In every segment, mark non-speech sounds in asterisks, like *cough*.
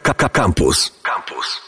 Campus. Campus.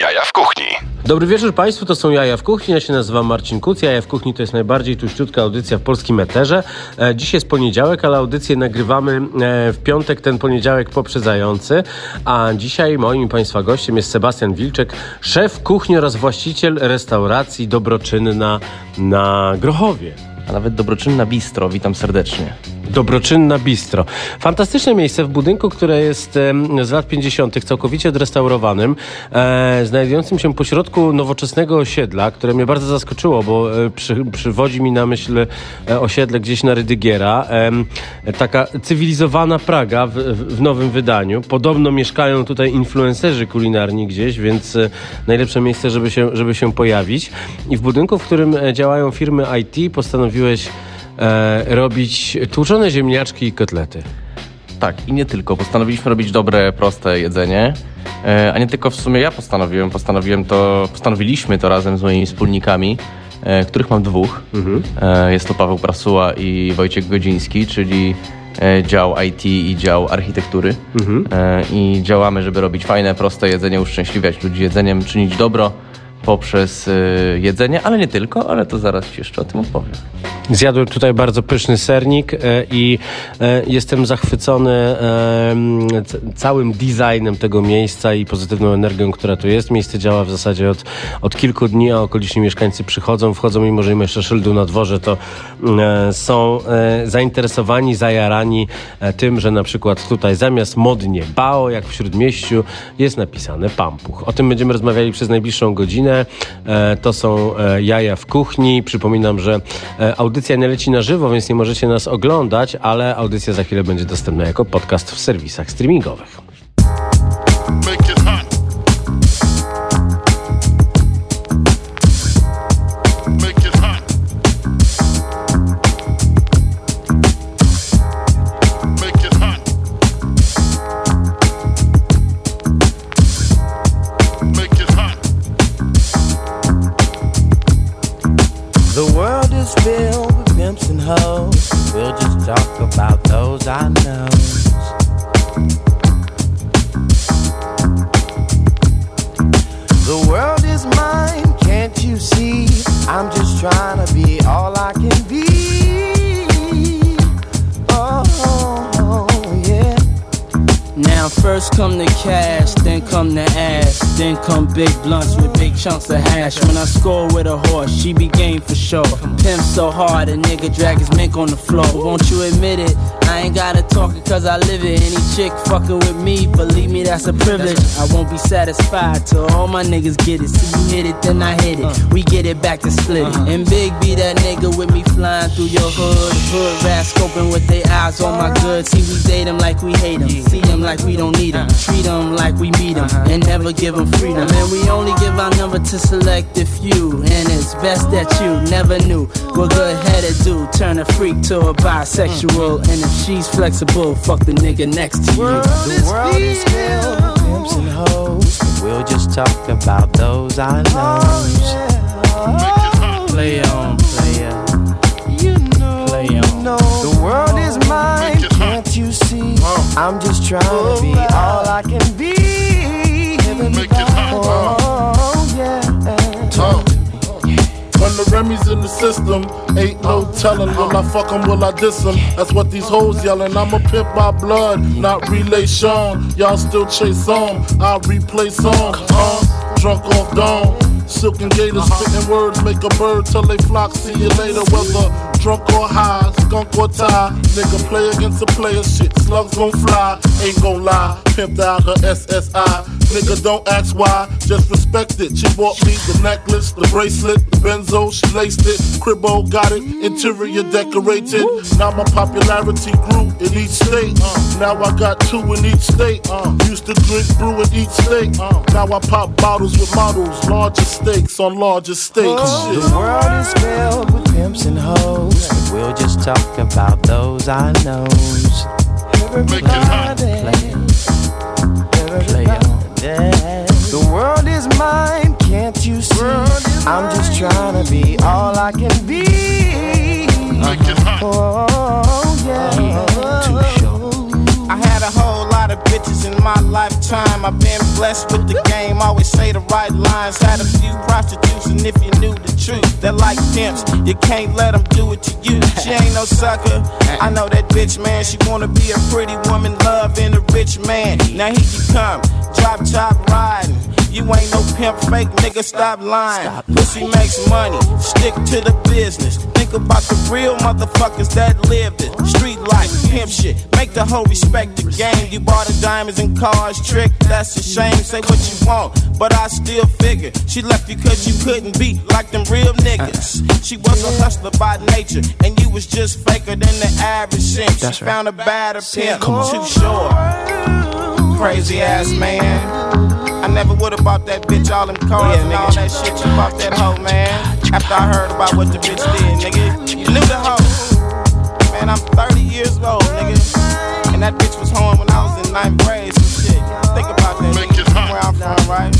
Jaja w kuchni. Dobry wieczór Państwu, to są Jaja w Kuchni. Ja się nazywam Marcin Kuc. Jaja w Kuchni to jest najbardziej tuściutka audycja w polskim eterze. E, Dziś jest poniedziałek, ale audycję nagrywamy e, w piątek, ten poniedziałek poprzedzający. A dzisiaj moim Państwa gościem jest Sebastian Wilczek, szef kuchni oraz właściciel restauracji Dobroczynna na Grochowie. a nawet dobroczynna bistro. Witam serdecznie. Dobroczynna Bistro. Fantastyczne miejsce w budynku, które jest z lat 50., całkowicie odrestaurowanym, e, znajdującym się pośrodku nowoczesnego osiedla, które mnie bardzo zaskoczyło, bo e, przy, przywodzi mi na myśl e, osiedle gdzieś na Rydygiera. Em, taka cywilizowana Praga w, w, w nowym wydaniu. Podobno mieszkają tutaj influencerzy kulinarni gdzieś, więc e, najlepsze miejsce, żeby się, żeby się pojawić. I w budynku, w którym e, działają firmy IT, postanowiłeś e, robić tłuczone ziemniaczki i kotlety. Tak, i nie tylko. Postanowiliśmy robić dobre, proste jedzenie. E, a nie tylko w sumie ja postanowiłem. Postanowiłem to, postanowiliśmy to razem z moimi wspólnikami, e, których mam dwóch. E, jest to Paweł Prasuła i Wojciech Godziński, czyli e, dział IT i dział architektury. E, I działamy, żeby robić fajne, proste jedzenie, uszczęśliwiać ludzi jedzeniem, czynić dobro poprzez e, jedzenie, ale nie tylko, ale to zaraz Ci jeszcze o tym opowiem. Zjadłem tutaj bardzo pyszny sernik e, i e, jestem zachwycony całym designem tego miejsca i pozytywną energią, która tu jest. Miejsce działa w zasadzie od, od kilku dni, a okoliczni mieszkańcy przychodzą, wchodzą, mimo że nie ma jeszcze szyldu na dworze, to są zainteresowani, zajarani e, tym, że na przykład tutaj zamiast modnie bao, jak w Śródmieściu, jest napisane pampuch. O tym będziemy rozmawiali przez najbliższą godzinę. E, to są e, jaja w kuchni. Przypominam, że e, audycja nie leci na żywo, więc nie możecie nas oglądać, ale audycja za chwilę będzie dostępna jako podcast w serwisach streamingowych. Come the ass, then come big blunts with big chunks of hash. When I score with a horse, she be game for sure. Pimp so hard, a nigga drag his mink on the floor. Won't you admit it? I ain't gotta talk it cause I live it. Any chick fucking with me, believe me, that's a privilege. I won't be satisfied till all my niggas get it. See you hit it, then I hit it. Uh. We get it back to split it. Uh-huh. And Big be that nigga with me flying through your hood. Hood rats scoping with their eyes on my goods. See, we date them like we hate them. See them like we don't need them. Treat them like we meet them. And never give them freedom. And we only give our number to select a few. And it's best that you never knew what good headed do. Turn a freak to a bisexual. And if she's flexible, fuck the nigga next to you. The world is filled with pimps and hoes. We'll just talk about those I know. Make it hot. Play on, player. You know, Play you on. know the world is mine. Make it. Can't you see? I'm just trying to be all I can be. Make it hot. Oh yeah. Uh. When the Remy's in the system, ain't no telling. Will I fuck fuck 'em, will I diss diss 'em? That's what these hoes yelling. I'm a pimp by blood, not relation. Y'all still chase on, I replay songs. Uh, drunk off dawn. Silken gators spitting words make a bird till they flock. See you later, whether drunk or high, skunk or tie. Nigga play against a player, shit. Slugs gon' fly, ain't gon' lie. Pimped out her SSI. Nigga, don't ask why, just respect it. She bought me the necklace, the bracelet, the benzo, she laced it. Cribbo got it, interior decorated. Now my popularity grew in each state. Now I got two in each state. Used to drink brew in each state. Now I pop bottles with models, larger stakes on larger stakes. Oh, the world is filled with pimps and hoes. But we'll just talk about those I know. Make it hot. I can be. It hot. Oh, yeah. I had a whole lot of bitches in my lifetime. I've been blessed with the game. Always say the right lines. Had a few prostitutes, and if you knew the truth, they're like pimps. You can't let them do it to you. She ain't no sucker. I know that bitch, man. She wanna be a pretty woman, loving a rich man. Now here you come, drop top riding. You ain't no pimp, fake nigga, stop lying. Pussy makes money, stick to the business. Think about the real motherfuckers that live it. Street life, pimp shit, make the whole respect the game. You bought the diamonds and cars, trick, that's a shame. Say what you want, but I still figure she left you cause you couldn't be like them real niggas. She was a hustler by nature, and you was just faker than the average simp. She right. found a badder pimp, too short. Crazy ass man. I never would have bought that bitch all them cars and all that shit. You bought that hoe, man. After I heard about what the bitch did, nigga. You knew the hoe. Man, I'm 30 years old, nigga. And that bitch was home when I was in ninth grade. So shit, think about that, Make nigga. it hot. Where I'm from, right?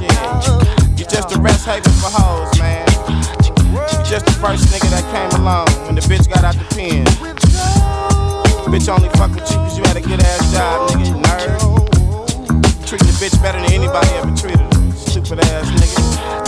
Shit. You just a rest haven for hoes, man. You just the first nigga that came along when the bitch got out the pen. Bitch only fuck with you cause you had a good ass job, nigga. Nerd. Treat the bitch better than anybody ever treated her. Stupid ass nigga.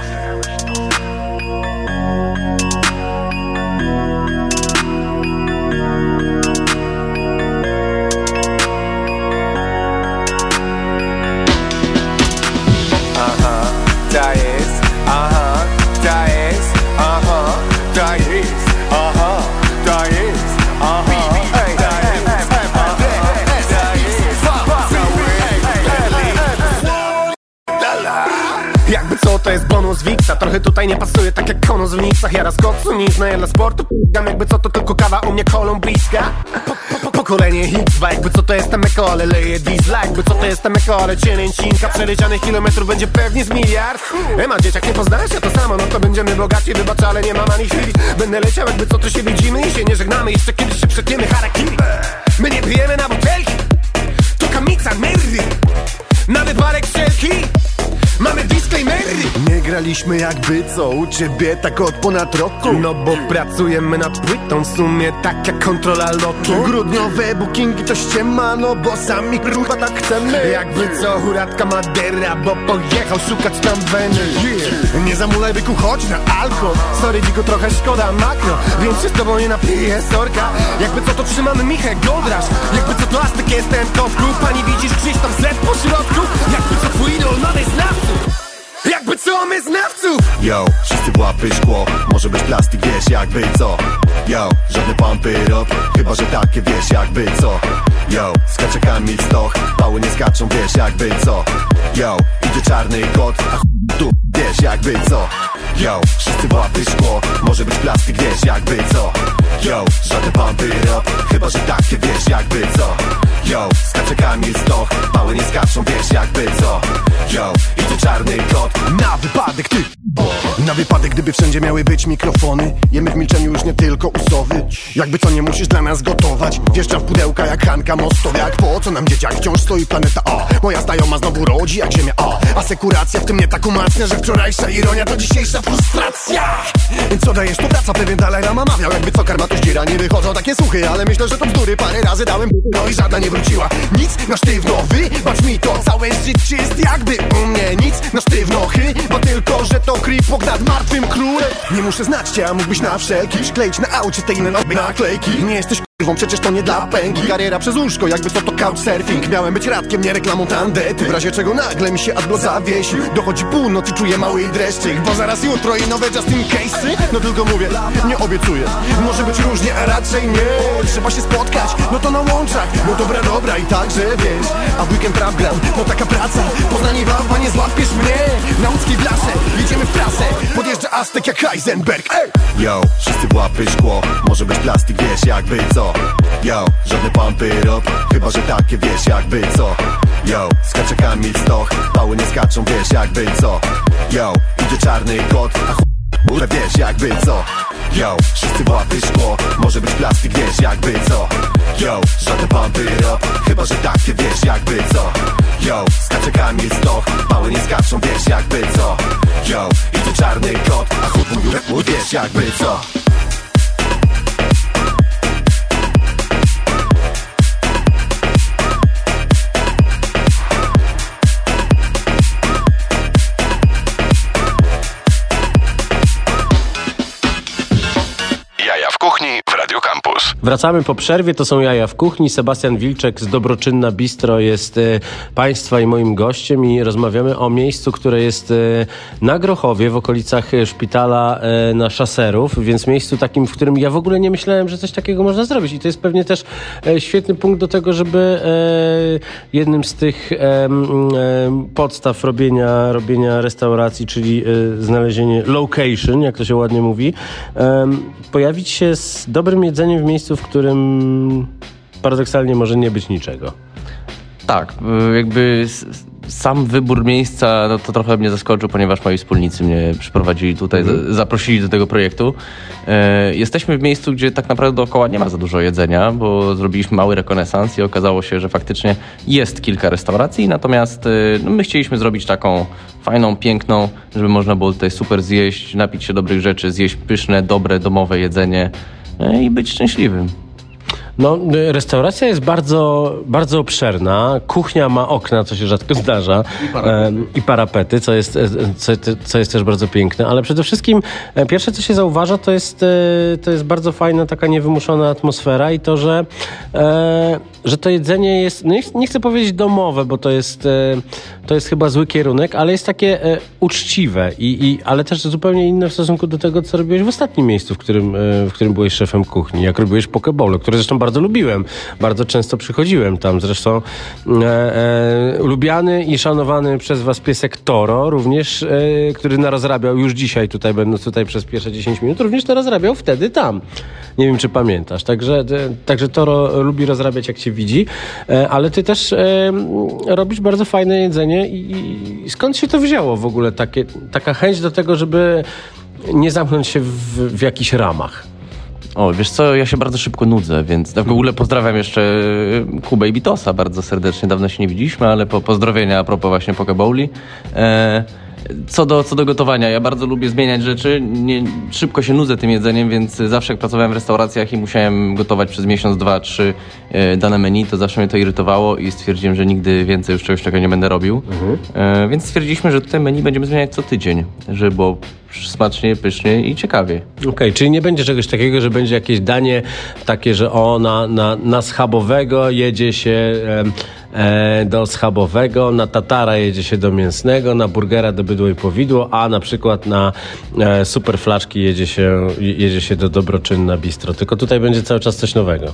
Jest bonus Wixa Trochę tutaj nie pasuje, tak jak konus w Nicach Ja raz koksu, nic no ja dla sportu p***am Jakby co, to tylko kawa u mnie kolumbijska po, po, Pokolenie X2 Jakby co, to jestem ekole Leję diesla, jakby co, to jestem ekole Cielęcinka, przelecianych kilometrów będzie pewnie z miliard. Ema, dzieciak, nie poznajesz się to samo No to będziemy bogaci, wybacz, ale nie mam ani chwili. Będę leciał, jakby co, to się widzimy I się nie żegnamy, jeszcze kiedyś się przetniemy harakiri. My nie pijemy na butelki To kamica nerdy Na wypadek wszelki Mamy disclaimery Nie graliśmy jakby co u ciebie tak od ponad roku. No bo pracujemy nad płytą w sumie tak jak kontrola lotu. Grudniowe bookingi to ściema, no bo sami chyba tak chcemy. Jakby co huratka Madera, bo pojechał szukać tam weny. Yeah. Nie zamulaj byku, chodź na alko Sorry dziku, trochę szkoda makro. Więc się z tobą nie napiję, sorka. Jakby co to trzymamy Michę Goldrasz Jakby co to Aztek jest ten kotku Pani widzisz Krzysztof Z po środku? Jakby co twój idol mamy znawców Jakby co my znawców! Yo, wszyscy w łapy szkło Może być plastik, wiesz jakby co? Yo, żadne pompy rob Chyba, że takie wiesz jakby co? Yo, skacze Kamil Stoch Pały nie skaczą, wiesz jakby co? Yo, idzie czarny kot A tu, wiesz jakby co Yo, wszyscy łapy szkło. Może być plastik, wiesz jakby co? Yo, żadne pompy rob Chyba, że takie wiesz jakby co? Yo, skacze Kamil Stoch Pały nie skaczą, wiesz jakby co? Yo, idzie czarny kot. Na wypadek ty. Na wypadek, gdyby wszędzie miały być mikrofony. Jemy w milczeniu już nie tylko usowy. Jakby co nie musisz dla nas gotować. Wjeżdża w pudełka jak Hanka Mostowiak Po co nam dzieciak? Wciąż stoi planeta A Moja znajoma znowu rodzi jak ziemia A Asekuracja w tym mnie tak umacnia Że wczorajsza ironia to dzisiejsza frustracja. Co dajesz? Powraca pewien dalej rama mawiał. Jakby co karma to zdziera Nie wychodzą takie słuchy Ale myślę, że to bzdury. Parę razy dałem No i żadna nie wróciła. Nic na sztywno Wybacz mi to. Całe życie jest jakby u mnie Nic na sztywno Chyba tylko, że to kripok nad martwym królem. Nie muszę znać cię, a mógłbyś na wszelki Przykleić na aucie te inne naklejki. Nie jesteś Wą przecież to nie dla pęgi Kariera przez łóżko, jakby co to couchsurfing. Miałem być radkiem, nie reklamą tandety. W razie czego nagle mi się adblo zawiesił Dochodzi północ i czuję mały dreszczyk. Bo zaraz jutro i nowe Justin Case'y. No tylko mówię, nie obiecuję. Może być różnie, a raczej nie. Trzeba się spotkać, no to na łączach. No dobra, dobra i także wiesz. A w weekend rap gram, no taka praca. Poznanie wam, nie złapiesz mnie. Na łódzkiej blasze, jedziemy w prasę. Podjeżdża Aztek jak Heisenberg. Ej! Yo, wszyscy łapy szkło. Może być plastik, wiesz jakby co Yo, żadne pumpy rob Chyba, że takie wiesz jakby co. Yo, skacze Kamil Stoch Pały nie skaczą, wiesz jakby co. Yo, idzie czarny kot A ch... Ule wiesz jakby co. Yo, wszyscy w łapy szkło Może być plastik, wiesz jakby co. Yo, żadne pumpy rob Chyba, że takie wiesz jakby co. Yo, skacze Kamil Stoch Pały nie skaczą, wiesz jakby co. Yo, idzie czarny kot A chłop mówi, wiesz jakby co Wracamy po przerwie, to są jaja w kuchni. Sebastian Wilczek z Dobroczynna Bistro jest e, Państwa i moim gościem i rozmawiamy o miejscu, które jest e, na Grochowie, w okolicach e, szpitala na Szaserów, więc miejscu takim, w którym ja w ogóle nie myślałem, że coś takiego można zrobić i to jest pewnie też świetny punkt do tego, żeby jednym z tych podstaw robienia, robienia restauracji, czyli znalezienie location, jak to się ładnie mówi, pojawić się z dobrym jedzeniem w miejscu, w którym paradoksalnie może nie być niczego. Tak, y, jakby sam wybór miejsca no to trochę mnie zaskoczył, ponieważ moi wspólnicy mnie przyprowadzili tutaj, z- zaprosili do tego projektu. E, jesteśmy w miejscu, gdzie tak naprawdę dookoła nie ma za dużo jedzenia, bo zrobiliśmy mały rekonesans i okazało się, że faktycznie jest kilka restauracji, natomiast y, no, my chcieliśmy zrobić taką fajną, piękną, żeby można było tutaj super zjeść, napić się dobrych rzeczy, zjeść pyszne, dobre, domowe jedzenie i być szczęśliwym. No, y, restauracja jest bardzo, bardzo obszerna. Kuchnia ma okna, co się rzadko zdarza. I parapety, I parapety co, jest, e, co, co jest też bardzo piękne. Ale przede wszystkim e, pierwsze, co się zauważa, to jest, e, to jest bardzo fajna, taka niewymuszona atmosfera i to, że, że to jedzenie jest, no nie, ch- nie chcę powiedzieć domowe, bo to jest, to jest chyba zły kierunek, ale jest takie uczciwe, i, i, ale też zupełnie inne w stosunku do tego, co robiłeś w ostatnim miejscu, w którym, w którym byłeś szefem kuchni, jak robiłeś pokeball, które zresztą bardzo lubiłem. Bardzo często przychodziłem tam. Zresztą e, e, lubiany i szanowany przez was piesek Toro, również, e, który narozrabiał już dzisiaj, tutaj będąc tutaj przez pierwsze 10 minut, również narozrabiał wtedy tam. Nie wiem, czy pamiętasz. Także, e, także Toro lubi rozrabiać, jak cię widzi, ale ty też robisz bardzo fajne jedzenie i skąd się to wzięło w ogóle? Takie, taka chęć do tego, żeby nie zamknąć się w, w jakichś ramach. O, wiesz co, ja się bardzo szybko nudzę, więc w ogóle pozdrawiam jeszcze Kubę i Bitosa bardzo serdecznie. Dawno się nie widzieliśmy, ale po pozdrowienia a propos właśnie Pokebowli. E, co do, co do gotowania, ja bardzo lubię zmieniać rzeczy. Nie, szybko się nudzę tym jedzeniem, więc zawsze jak pracowałem w restauracjach i musiałem gotować przez miesiąc, dwa, trzy e, dane menu, to zawsze mnie to irytowało i stwierdziłem, że nigdy więcej już czegoś takiego nie będę robił. E, więc stwierdziliśmy, że tutaj menu będziemy zmieniać co tydzień, żeby było smacznie, pysznie i ciekawie. Okej, czyli nie będzie czegoś takiego, że będzie jakieś danie takie, że o, na, na, na schabowego jedzie się e, do schabowego, na tatara jedzie się do mięsnego, na burgera do bydło i powidło, a na przykład na e, super jedzie się, jedzie się do dobroczynna bistro. Tylko tutaj będzie cały czas coś nowego.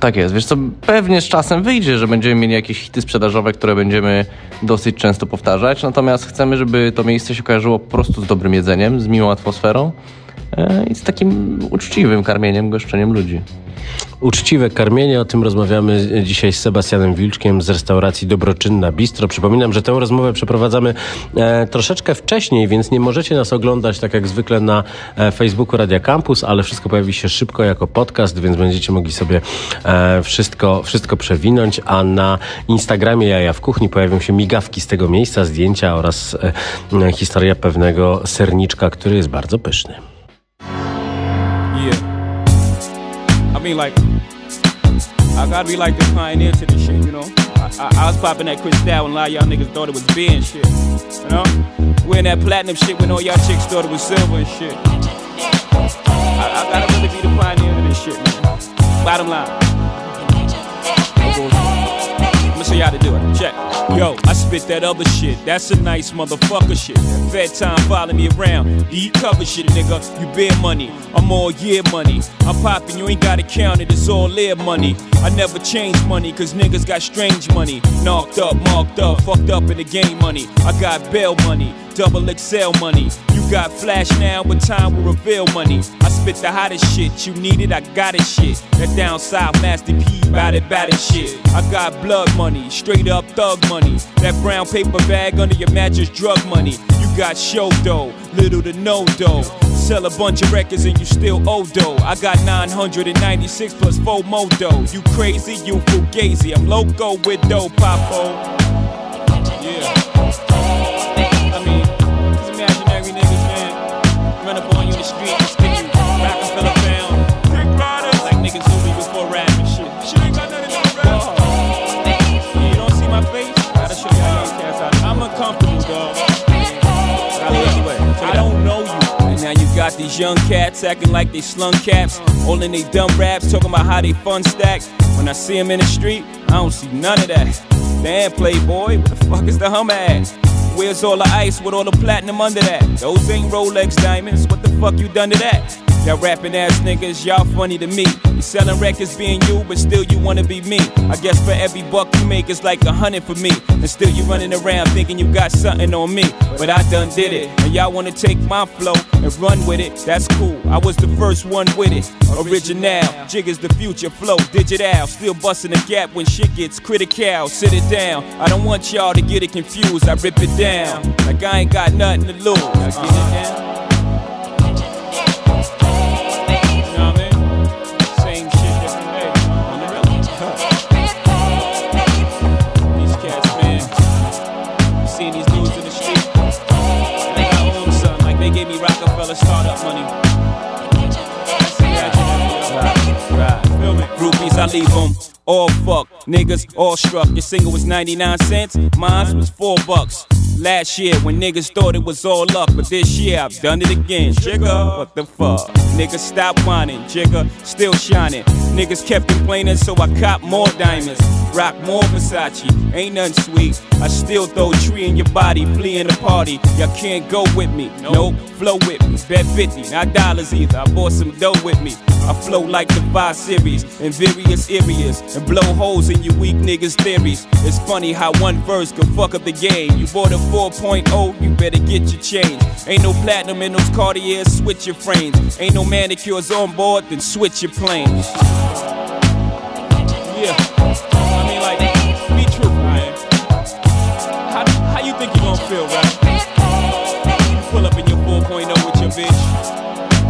Tak jest, wiesz co, pewnie z czasem wyjdzie, że będziemy mieli jakieś hity sprzedażowe, które będziemy dosyć często powtarzać, natomiast chcemy, żeby to miejsce się kojarzyło po prostu z dobrym jedzeniem, z miłą atmosferą e, i z takim uczciwym karmieniem, goszczeniem ludzi. Uczciwe karmienie, o tym rozmawiamy dzisiaj z Sebastianem Wilczkiem z restauracji Dobroczynna Bistro. Przypominam, że tę rozmowę przeprowadzamy e, troszeczkę wcześniej, więc nie możecie nas oglądać tak jak zwykle na e, Facebooku Radia Campus, ale wszystko pojawi się szybko jako podcast, więc będziecie mogli sobie e, wszystko, wszystko przewinąć, a na Instagramie Jaja w Kuchni pojawią się migawki z tego miejsca, zdjęcia oraz e, historia pewnego serniczka, który jest bardzo pyszny. I mean, like, I gotta be like the pioneer to this shit, you know? I, I, I was popping that Cristal and a lot of y'all niggas thought it was beer and shit, you know? Wearing that platinum shit when all y'all chicks thought it was silver and shit. I, I gotta really be the pioneer to this shit, man. Bottom line. Show you how to do it. Check. Yo, I spit that other shit. That's a nice motherfucker shit. Fed time follow me around. Eat cover shit, nigga. You bear money. I'm all year money. I'm popping, you ain't gotta count it. It's all air money. I never change money, cause niggas got strange money. Knocked up, marked up, fucked up in the game money. I got bail money, double XL money. You got flash now, but time will reveal money. I spit the hottest shit. You need it, I got it shit. That down south Master P, bout it, bout it shit. I got blood money, straight up thug money. That brown paper bag under your mattress, drug money. You got show dough, little to no dough. Sell a bunch of records and you still owe dough. I got 996 plus 4 more dough. You crazy, you fugazi. I'm loco with dough, popo. Yeah. These young cats acting like they slung caps. All in they dumb raps, talking about how they fun stack. When I see them in the street, I don't see none of that. Damn, Playboy, what the fuck is the hum? Where's all the ice with all the platinum under that? Those ain't Rolex diamonds, what the fuck you done to that? Y'all rapping ass niggas, y'all funny to me. You selling records being you, but still you wanna be me. I guess for every buck you make, it's like a hundred for me. And still you running around thinking you got something on me. But I done did it. And y'all wanna take my flow and run with it. That's cool. I was the first one with it. Original, jig is the future flow, digital. Still busting the gap when shit gets critical. Sit it down. I don't want y'all to get it confused. I rip it down. Like I ain't got nothing to lose. Y'all get it down? Leave them all fuck. Niggas all struck. Your single was 99 cents, mine was 4 bucks. Last year when niggas thought it was all luck, but this year I've done it again. Jigga, what the fuck? Niggas stop whining, Jigga, still shining. Niggas kept complaining, so I cop more diamonds. Rock more Versace, ain't nothing sweet. I still throw a tree in your body, flee in the party. Y'all can't go with me, nope, flow with me. Bet 50, not dollars either. I bought some dough with me. I flow like the 5 series in various areas and blow holes in you weak niggas' theories. It's funny how one verse can fuck up the game. You bought a 4.0, you better get your change. Ain't no platinum in those Cartiers, switch your frames. Ain't no manicures on board, then switch your planes. Yeah, I mean, like, be truthful, man. How, how you think you gonna feel, right? You pull up in your 4.0 with your bitch.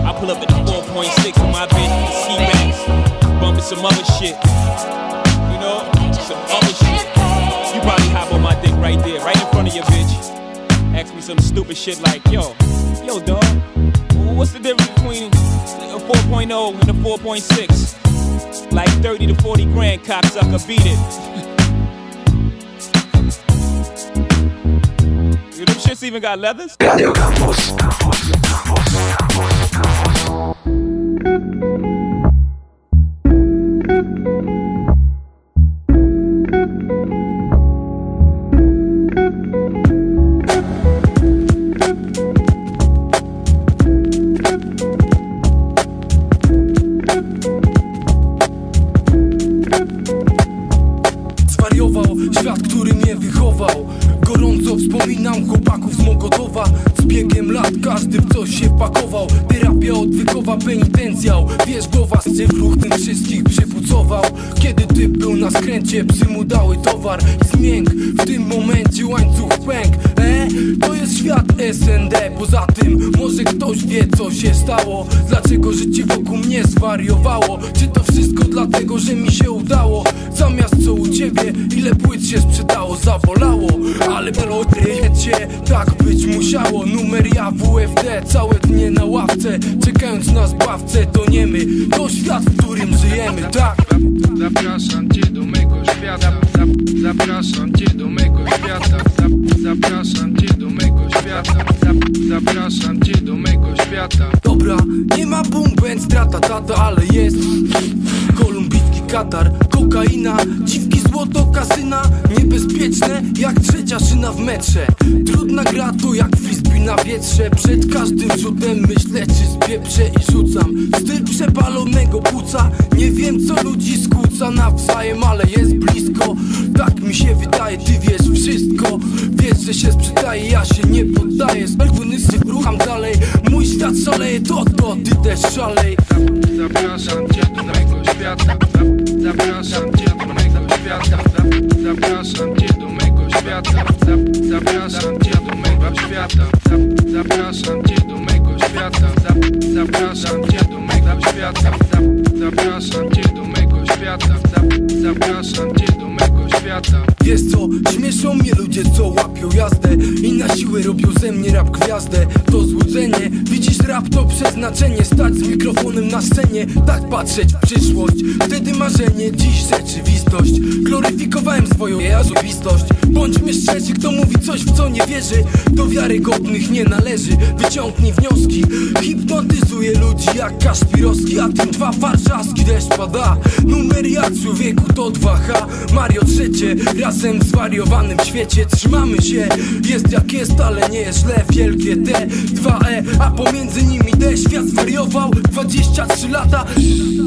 I pull up at the 4.6 with my bitch, with ski racks, bumping some other shit. Me some stupid shit like, yo, yo, dog, what's the difference between a 4.0 and a 4.6? Like 30 to 40 grand, cocksucker, beat it. You *laughs* them shits even got leathers? Gorąco wspominam chłopaków z Mogotowa Z biegiem lat każdy w coś się pakował Terapia odwykowa, penitencjał Wiesz do was, że ruch tym wszystkich przypucował. Kiedy typ był na skręcie, psy mu dały towar. Zmięk, w tym momencie łańcuch pęk To jest świat SND Poza tym, może ktoś wie co się stało. Dlaczego życie wokół mnie zwariowało? Czy to wszystko dlatego, że mi się udało? Zamiast co u ciebie, ile płyt się sprzedało? Zawolało, ale wiecie Tak być musiało, numer ja WFD Całe dnie na ławce, czekając na zbawcę To nie my, to świat, w którym żyjemy, tak? Zapraszam cię do mego świata. Zap- Zapraszam cię do mego świata Zapraszam cię do mego świata. Zap- Zapraszam cię do mego świata. Dobra, nie ma boom band, strata tata, ale jest. Kolumn katar Kokaina, dziwki, złoto, kasyna Niebezpieczne jak trzecia szyna w metrze. Trudna gra to jak frisbee na wietrze. Przed każdym rzutem myślę czy spieprzę i rzucam. Styl przepalonego płuca Nie wiem co ludzi skłóca nawzajem, ale jest blisko. Tak mi się wydaje, ty wiesz wszystko. Wiesz, że się sprzedaje, ja się nie poddaję. Spelguny rucham dalej. Mój świat szaleje, to to, ty też szalej. Zapraszam cię do mego świata. Zap- Zapraszam cię do mego świata Zap- Zapraszam cię do mego świata. Zap- Zapraszam cię do mego świata. Zap- Zapraszam cię do mego świata. Zap- Zapraszam cię do mego świata. Zap- Zapraszam cię do mego świata. Zap- Zapraszam cię do mego świata Wiesz co, śmieszą mnie ludzie co łapią jazdę. I na siłę robią ze mnie rap gwiazdę. To złudzenie, widzisz rap to przeznaczenie. Stać z mikrofonem na scenie, tak patrzeć w przyszłość. Wtedy marzenie, dziś rzeczywistość. Gloryfikowałem swoją osobistość Bądźmy szczerzy, kto mówi coś w co nie wierzy. Do wiarygodnych nie należy. Wyciągnij wnioski. Hipnotyzuje ludzi jak Kaszpirowski A tym dwa warszawski deszcz pada. Numer jak człowieku to 2H Mario trzecie, razem w zwariowanym świecie. Trzymamy się, jest jak jest, ale nie jest źle. Wielkie T, 2E, a pomiędzy nimi D. Świat zwariował, 23 lata.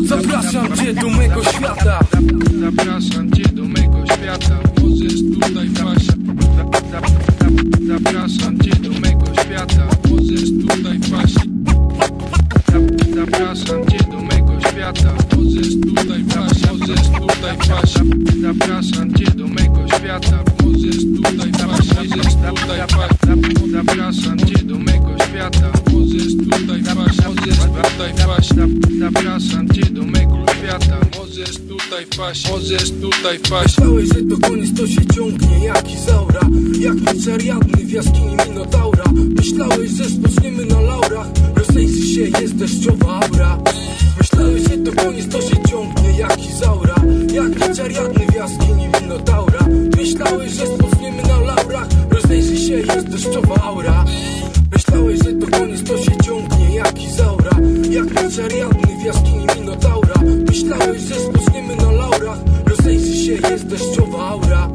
Zapraszam cię do mego świata. Zapraszam cię do mego świata. Możesz tutaj paść Zap- zap- zap- Zapraszam cię do mego świata. Możesz tutaj paść Zap- Zapraszam cię do mego świata. Możesz tutaj paść Możesz tutaj paść Zapraszam cię do mego świata. Możesz tutaj paść Możesz tutaj paść. Zap- Zapraszam cię do mego świata. Możesz tutaj paść Możesz tutaj paść. Zap- Zapraszam cię do mego świata. Możesz tutaj paść Możesz tutaj paść. Myślałeś, że to koniec, to się ciągnie jak Izaura. Jak ariadny w jaskini Minotaura. Myślałeś, że spoczniemy na laurach. Rozejrzy się, jest deszczowa aura. Myślałeś, że to koniec, to się ciągnie jak Izaura Jak miecz ariadny w jaskini Minotaura. Myślałeś, że spoczniemy na laurach. Rozejrzy się, jest deszczowa aura. Myślałeś, że to koniec, to się ciągnie jak Izaura. Jak miecz ariadny w jaskini Minotaura. Myślałeś, że spoczniemy na laurach. Rozejrzy się, jest deszczowa aura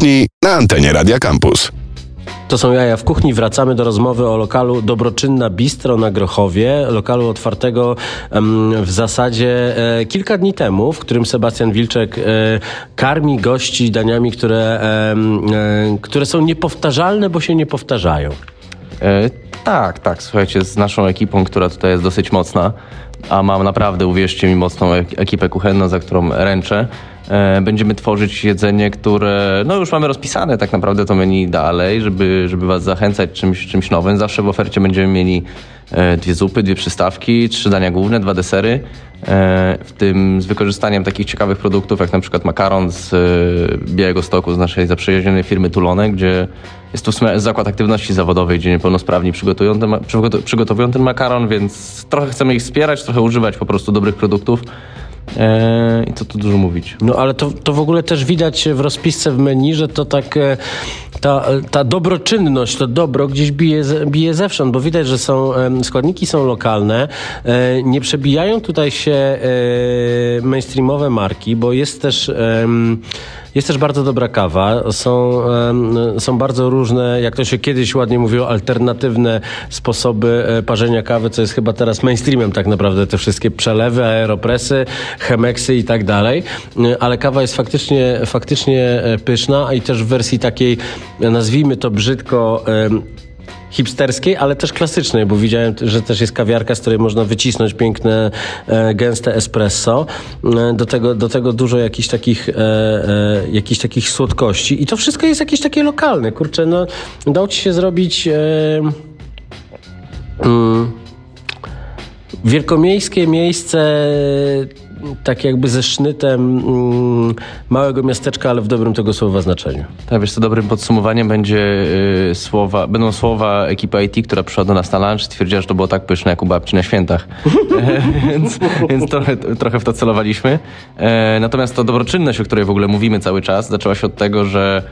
kuchni na antenie Radia Campus. To są jaja w kuchni. Wracamy do rozmowy o lokalu Dobroczynna Bistro na Grochowie. Lokalu otwartego w zasadzie e, kilka dni temu, w którym Sebastian Wilczek e, karmi gości daniami, które, e, które są niepowtarzalne, bo się nie powtarzają. E, tak, tak. Słuchajcie, z naszą ekipą, która tutaj jest dosyć mocna, a mam naprawdę, uwierzcie mi, mocną ek- ekipę kuchenną, za którą ręczę, e, będziemy tworzyć jedzenie, które no już mamy rozpisane tak naprawdę to menu dalej, żeby, żeby was zachęcać czymś, czymś nowym. Zawsze w ofercie będziemy mieli e, dwie zupy, dwie przystawki, trzy dania główne, dwa desery, w tym z wykorzystaniem takich ciekawych produktów, jak na przykład makaron z e, Białego Stoku, z naszej zaprzyjaźnionej firmy Tulone, gdzie jest to zakład aktywności zawodowej, gdzie niepełnosprawni przygotują ten, przygotowują ten makaron, więc trochę chcemy ich wspierać, trochę używać po prostu dobrych produktów. E, I co tu dużo mówić. No ale to, to w ogóle też widać w rozpisce w menu, że to tak e, ta, ta dobroczynność, to dobro gdzieś bije, bije zewsząd, bo widać, że są składniki są lokalne, e, nie przebijają tutaj się e, mainstreamowe marki, bo jest też jest też bardzo dobra kawa, są, są bardzo różne, jak to się kiedyś ładnie mówiło, alternatywne sposoby e, parzenia kawy, co jest chyba teraz mainstreamem tak naprawdę, te wszystkie przelewy, aeropresy, chemeksy i tak dalej, E, ale kawa jest faktycznie, faktycznie e, pyszna i też w wersji takiej, nazwijmy to brzydko, hipsterskiej, ale też klasycznej, bo widziałem, że też jest kawiarka, z której można wycisnąć piękne, e, gęste espresso. E, do, tego, do tego dużo jakichś takich, e, e, jakichś takich słodkości. I to wszystko jest jakieś takie lokalne. Kurczę, no, udało ci się zrobić... E, mm, wielkomiejskie miejsce tak jakby ze sznytem mm, małego miasteczka, ale w dobrym tego słowa znaczeniu. Tak, wiesz co, dobrym podsumowaniem będzie y, słowa, będą słowa ekipy IT, która przyszła do nas na lunch, stwierdziła, że to było tak pyszne jak u babci na świętach. *laughs* E, więc więc trochę, trochę w to celowaliśmy. E, natomiast to dobroczynność, o której w ogóle mówimy cały czas, zaczęła się od tego, że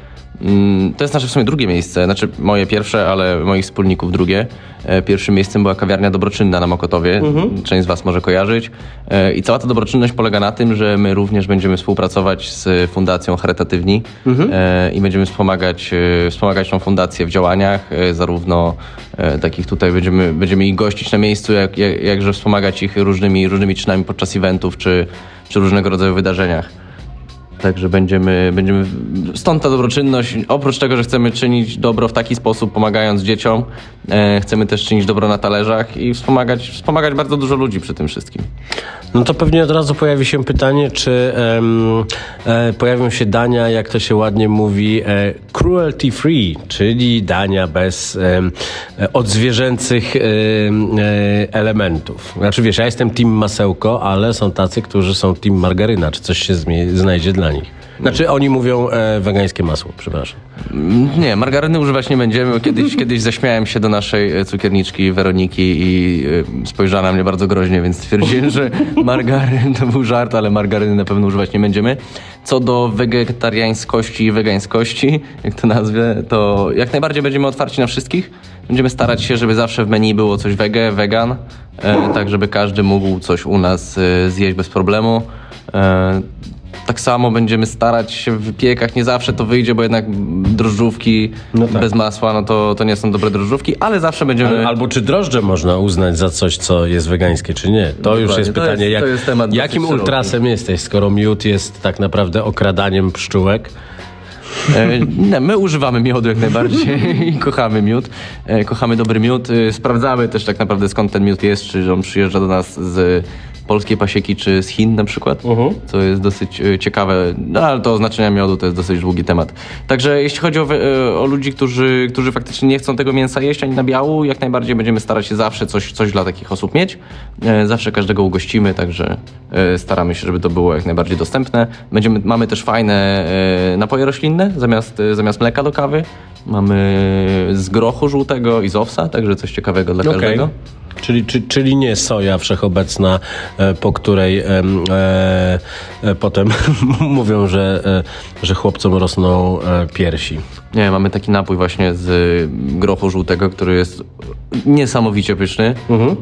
To jest nasze w sumie drugie miejsce, znaczy moje pierwsze, ale moich wspólników drugie. E, Pierwszym miejscem była kawiarnia Dobroczynna na Mokotowie. Mhm. Część z Was może kojarzyć. E, I cała ta dobroczynność polega na tym, że my również będziemy współpracować z Fundacją Charytatywni Mhm. e, i będziemy wspomagać, wspomagać tą fundację w działaniach, zarówno takich tutaj będziemy, będziemy ich gościć na miejscu, jak, jak, jakże wspomagać ich różnymi, różnymi czynami podczas eventów czy, czy różnego rodzaju wydarzeniach. Także będziemy, będziemy. Stąd ta dobroczynność. Oprócz tego, że chcemy czynić dobro w taki sposób, pomagając dzieciom, e, chcemy też czynić dobro na talerzach i wspomagać, wspomagać bardzo dużo ludzi przy tym wszystkim. No to pewnie od razu pojawi się pytanie, czy e, pojawią się dania, jak to się ładnie mówi, e, cruelty free, czyli dania bez odzwierzęcych e, elementów. Znaczy wiesz, ja jestem team masełko, ale są tacy, którzy są team margaryna. Czy coś się znajdzie dla nich? Znaczy oni mówią e, wegańskie masło, przepraszam. Mm, Nie, margaryny używać nie będziemy. Kiedyś, *laughs* kiedyś zaśmiałem się do naszej e, cukierniczki Weroniki i e, spojrzała na mnie bardzo groźnie, więc stwierdziłem, że *laughs* margaryn to był żart, ale margaryny na pewno używać nie będziemy. Co do wegetariańskości i wegańskości, jak to nazwę, to jak najbardziej będziemy otwarci na wszystkich. Będziemy starać się, żeby zawsze w menu było coś wege, wegan, e, tak żeby każdy mógł coś u nas e, zjeść bez problemu. E, tak samo będziemy starać się w wypiekach. Nie zawsze to wyjdzie, bo jednak drożdżówki bez masła, no to, to nie są dobre drożdżówki, ale zawsze będziemy... Al- Albo czy drożdże można uznać za coś, co jest wegańskie, czy nie? To już jest to pytanie, jest- jak, to jest temat jakim szeroki. ultrasem jesteś, skoro miód jest tak naprawdę okradaniem pszczółek? E, nie, my używamy miodu jak najbardziej *laughs* i kochamy miód. E, kochamy dobry miód. E, sprawdzamy też tak naprawdę skąd ten miód jest, czy on przyjeżdża do nas z polskiej pasieki, czy z Chin na przykład, co jest dosyć e, ciekawe, no ale to oznaczenia miodu to jest dosyć długi temat. Także jeśli chodzi o, e, o ludzi, którzy, którzy faktycznie nie chcą tego mięsa jeść ani na biału, jak najbardziej będziemy starać się zawsze coś, coś dla takich osób mieć. E, Zawsze każdego ugościmy, także staramy się, żeby to było jak najbardziej dostępne. Będziemy, mamy też fajne napoje roślinne zamiast, zamiast mleka do kawy. Mamy z grochu żółtego i z owsa, także coś ciekawego dla Okej. każdego. Czyli, czy, czyli nie soja wszechobecna, po której e, e, potem *laughs* mówią, że, e, że chłopcom rosną e, piersi. Nie, mamy taki napój właśnie z grochu żółtego, który jest niesamowicie pyszny.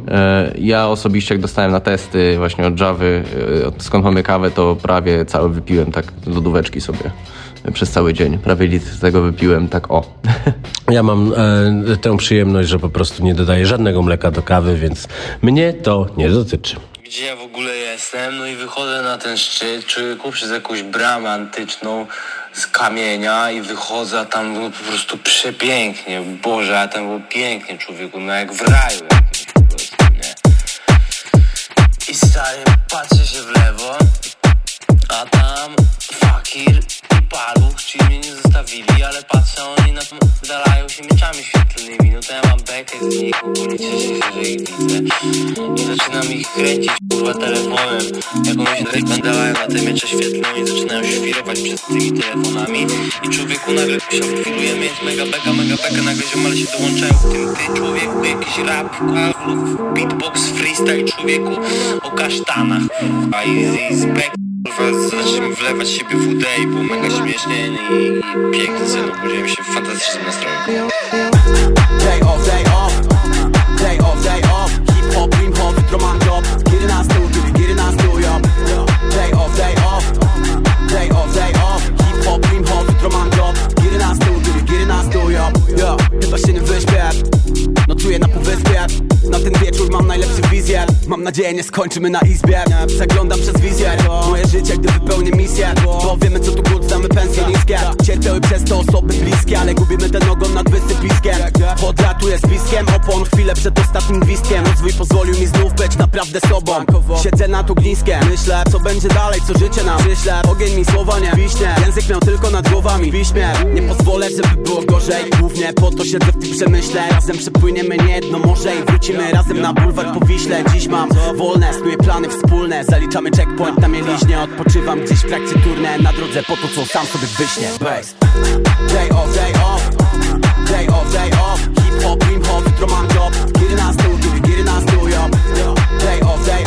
E, Ja osobiście jak dostałem na testy właśnie od Javy, e, od- skąd mamy kawę, to prawie cały wypiłem tak lodóweczki sobie e, przez cały dzień. Prawie litr tego wypiłem tak o. *laughs* Ja mam e, tę przyjemność, że po prostu nie dodaję żadnego mleka do kawy, więc mnie to nie dotyczy. Gdzie ja w ogóle jestem? No i wychodzę na ten szczyt, człowieku, przez jakąś bramę antyczną z kamienia i wychodzę, tam po prostu przepięknie. Boże, a tam było pięknie, człowieku, no jak w raju jakimś po prostu, nie? I stary, patrzę się w lewo, a tam fakir i paluch, czyli mnie nie zostawili, ale patrzę, oni na to wydalają się mieczami świetlnymi. No to ja mam bekę z nich, ogólnie cieszę się, że ich widzę. I zaczynam ich kręcić, kurwa, telefonem. Jak oni się wydalają na te miecze świetlne, oni zaczynają świrować przed tymi telefonami. I człowieku nagle się chwilujemy, jest mega beka, mega beka, nagle ziomale się dołączają w tym ty, człowieku, jakiś rap, kurwa, beatbox, freestyle, człowieku, o kasztanach, i, i z bek Zacząłem wlewać siebie w UD i było mega śmiesznie i piękny cel, obudziłem się w fantastycznym nastroju. Day off, day off, day off, day off, hip hop, hop, mam nadzieję nie skończymy na izbie. Przeglądam przez wizjer Moje życie, gdy wypełnię misję Bo wiemy co tu głód, znamy pensje niskie. Cierpiały przez to osoby bliskie Ale gubimy ten ogon nad wysypiskiem. Podlatuję z piskiem opon Chwilę przed ostatnim gwizdkiem Rozwój pozwolił mi znów być naprawdę sobą. Siedzę nad ogniskiem Myślę co będzie dalej, co życie nam. Przyśle Ogień mi słowa nie wiśnie. Język miał tylko nad głowami Wiśmie Nie pozwolę, żeby było gorzej. Głównie po to siedzę w tym przemyśle. Razem przepłyniemy nie jedno morze I wrócimy razem na bulwar po Wiśle Dziś mam wolne, snuję plany wspólne. Zaliczamy checkpoint na mieliźnie. Odpoczywam gdzieś w trakcie turne. Na drodze po to, co sam sobie wyśnie Bass Day off, day off. Day off, day off. Hip hop, dream hop, jutro mam job Kiedy nas tu, kiedy, nas tu, yo day off Day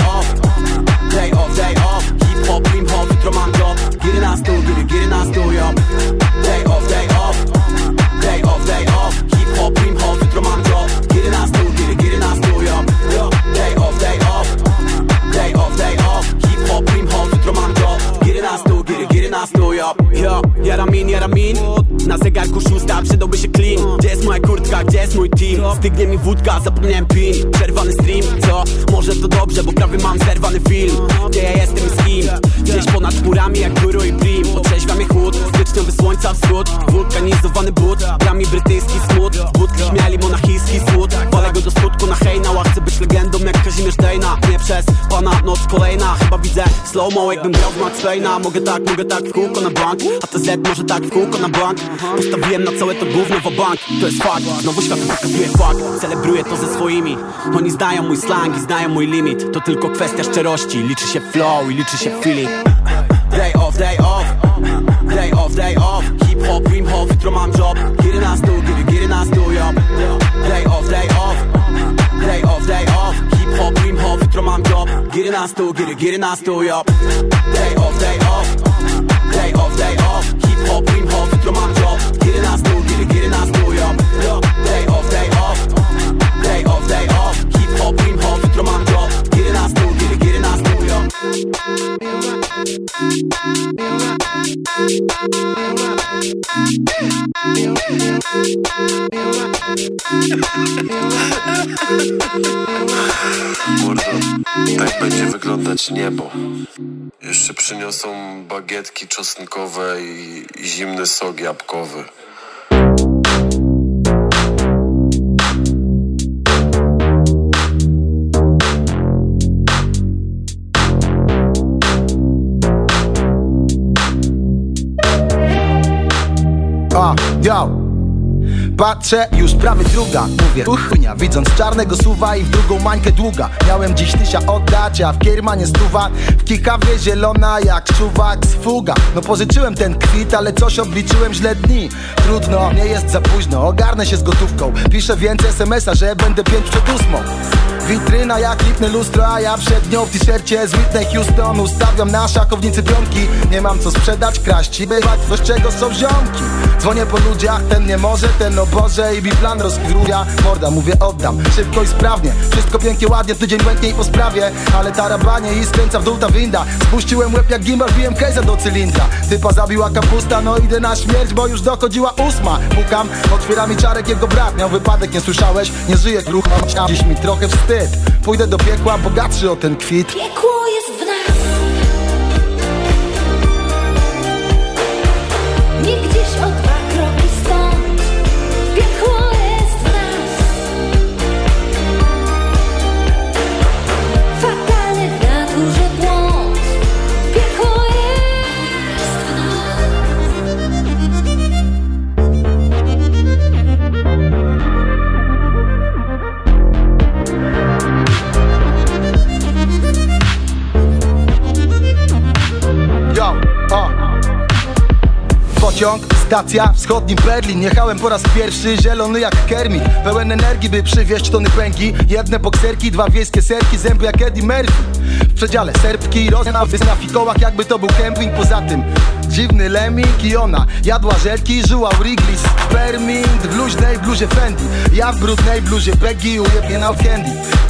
Stygnie mi wódka, zapomniałem pin. Przerwany stream, co? Może to dobrze, bo prawie mam zerwany film. Gdzie ja jestem z kim? Gdzieś ponad chmurami jak guru i prim. Otrzeźwia mnie chłód, styczniowy słońca wschód. Wulkanizowany but, brami brytyjski smut. Budki śmiali monachijski słód. Walę go do skutku na hejna, chcę być legendą jak Kazimierz Dejna. Nie przez pana noc kolejna Chyba widzę slow-mo jakbym grał w Max Payne'a. Mogę tak, mogę tak w kółko na bank. A TZ może tak w kółko na bank. Postawiłem na całe to gówno w bank. To jest fakt, znowu świat pokazuje fakt Celebruję to ze swoimi. Oni znają mój slang i znają mój limit. To tylko kwestia szczerości. Liczy się flow i liczy się feeling. Day off, day off. Day off, day off. Hip hop, dream hop, jutro mam job. Kiedy nas tu, kiedy, kiedy nas tu, yo Day off, day off. Day off, day off. Hip hop, dream hop, jutro mam job. Kiedy nas tu, kiedy, kiedy nas tu, yo Day off, day off. Day off, day off. Hip hop, dream hop, jutro mam job. Kiedy nas tu, kiedy, kiedy nas tu, Yo, Day off, day off Day off, Hip hop, dream hop, jutro mam job Kiedy nas tu, kiedy, kiedy nas tu, yo Mordo, tak będzie wyglądać niebo. Jeszcze przyniosą bagietki czosnkowe i i zimny sok jabłkowy. Yo. Patrzę, już prawie druga. Mówię, uchnia, widząc czarnego suwa I w drugą mańkę długa. Miałem dziś tysia oddać, a w kiermanie stuwa. W kikawie zielona jak czuwak z fuga. No pożyczyłem ten kwit, ale coś obliczyłem źle dni. Trudno, nie jest za późno Ogarnę się z gotówką. Piszę więcej smsa, że będę pięć przed ósmą. Witryna jak lipne lustro, a ja przed nią w t-shircie z Whitney Houston Ustawiam na szachownicy piątki Nie mam co sprzedać, kraść i bywać, z czego są ziomki Dzwonię po ludziach, ten nie może, ten o Boże I biplan rozkruja, morda mówię oddam Szybko i sprawnie, wszystko pięknie, ładnie Tydzień błęknie i po sprawie, ale tarabanie I skręca w dół ta winda. Spuściłem łeb jak gimbal, biłem case'a do cylindra. Typa zabiła kapusta, no idę na śmierć Bo już dochodziła ósma. Pukam, otwiera mi czarek jego brat Miał wypadek, nie słyszałeś? Nie żyję kruch, mam Dziś mi trochę wstyd. Pójdę do piekła, bogatszy o ten kwit. Piekło jest Stacja, wschodni Berlin. Jechałem po raz pierwszy, zielony jak Kermit Pełen energii, by przywieźć tony pęki Jedne bokserki, dwa wiejskie serki Zęby jak Eddie Murphy. W przedziale serbki, rozna na fikołach Jakby to był kemping, poza tym Dziwny lemming i ona Jadła żelki, żyła Wrigley. Sperming w luźnej bluzie Fendi. Ja w brudnej bluzie Beggy ujebnie na candy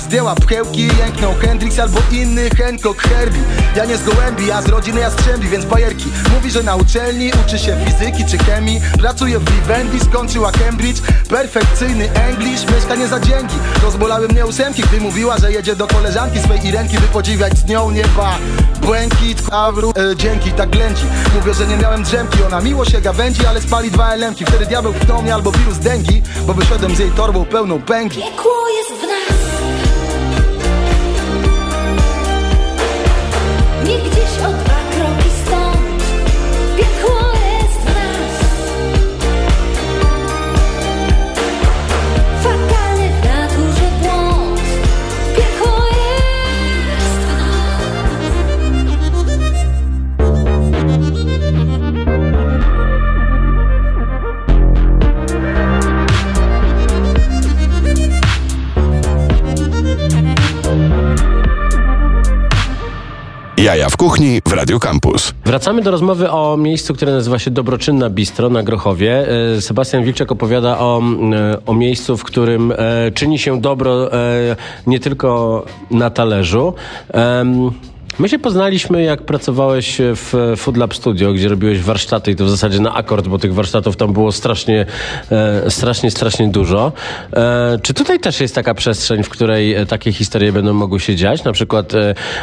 Zdjęła pchełki, jęknął Hendrix albo inny Hancock Herbie. Ja nie z gołębi, ja z rodziny Jastrzębi, więc bajerki. Mówi, że na uczelni uczy się fizyki czy chemii. Pracuje w Vivendi, skończyła Cambridge. Perfekcyjny English, mieszkanie za dzięki. Rozbolały mnie ósemki, gdy mówiła, że jedzie do koleżanki swej Irenki By podziwiać z nią nieba Błękit, awru, e, dzięki, tak ględzi Mówię, że nie miałem drzemki, ona miło się gawędzi Ale spali dwa elemki, wtedy diabeł pchnął mnie albo wirus dengi Bo wyszedłem z jej torbą pełną pęki. Piekło jest w nas Jaja w kuchni w Radio Campus. Wracamy do rozmowy o miejscu, które nazywa się Dobroczynna Bistro na Grochowie. E, Sebastian Wilczek opowiada o, e, o miejscu, w którym e, czyni się dobro nie tylko na talerzu. My się poznaliśmy, jak pracowałeś w Food Lab Studio, gdzie robiłeś warsztaty i to w zasadzie na akord, bo tych warsztatów tam było strasznie, e, strasznie, strasznie dużo. E, czy tutaj też jest taka przestrzeń, w której e, takie historie będą mogły się dziać? Na przykład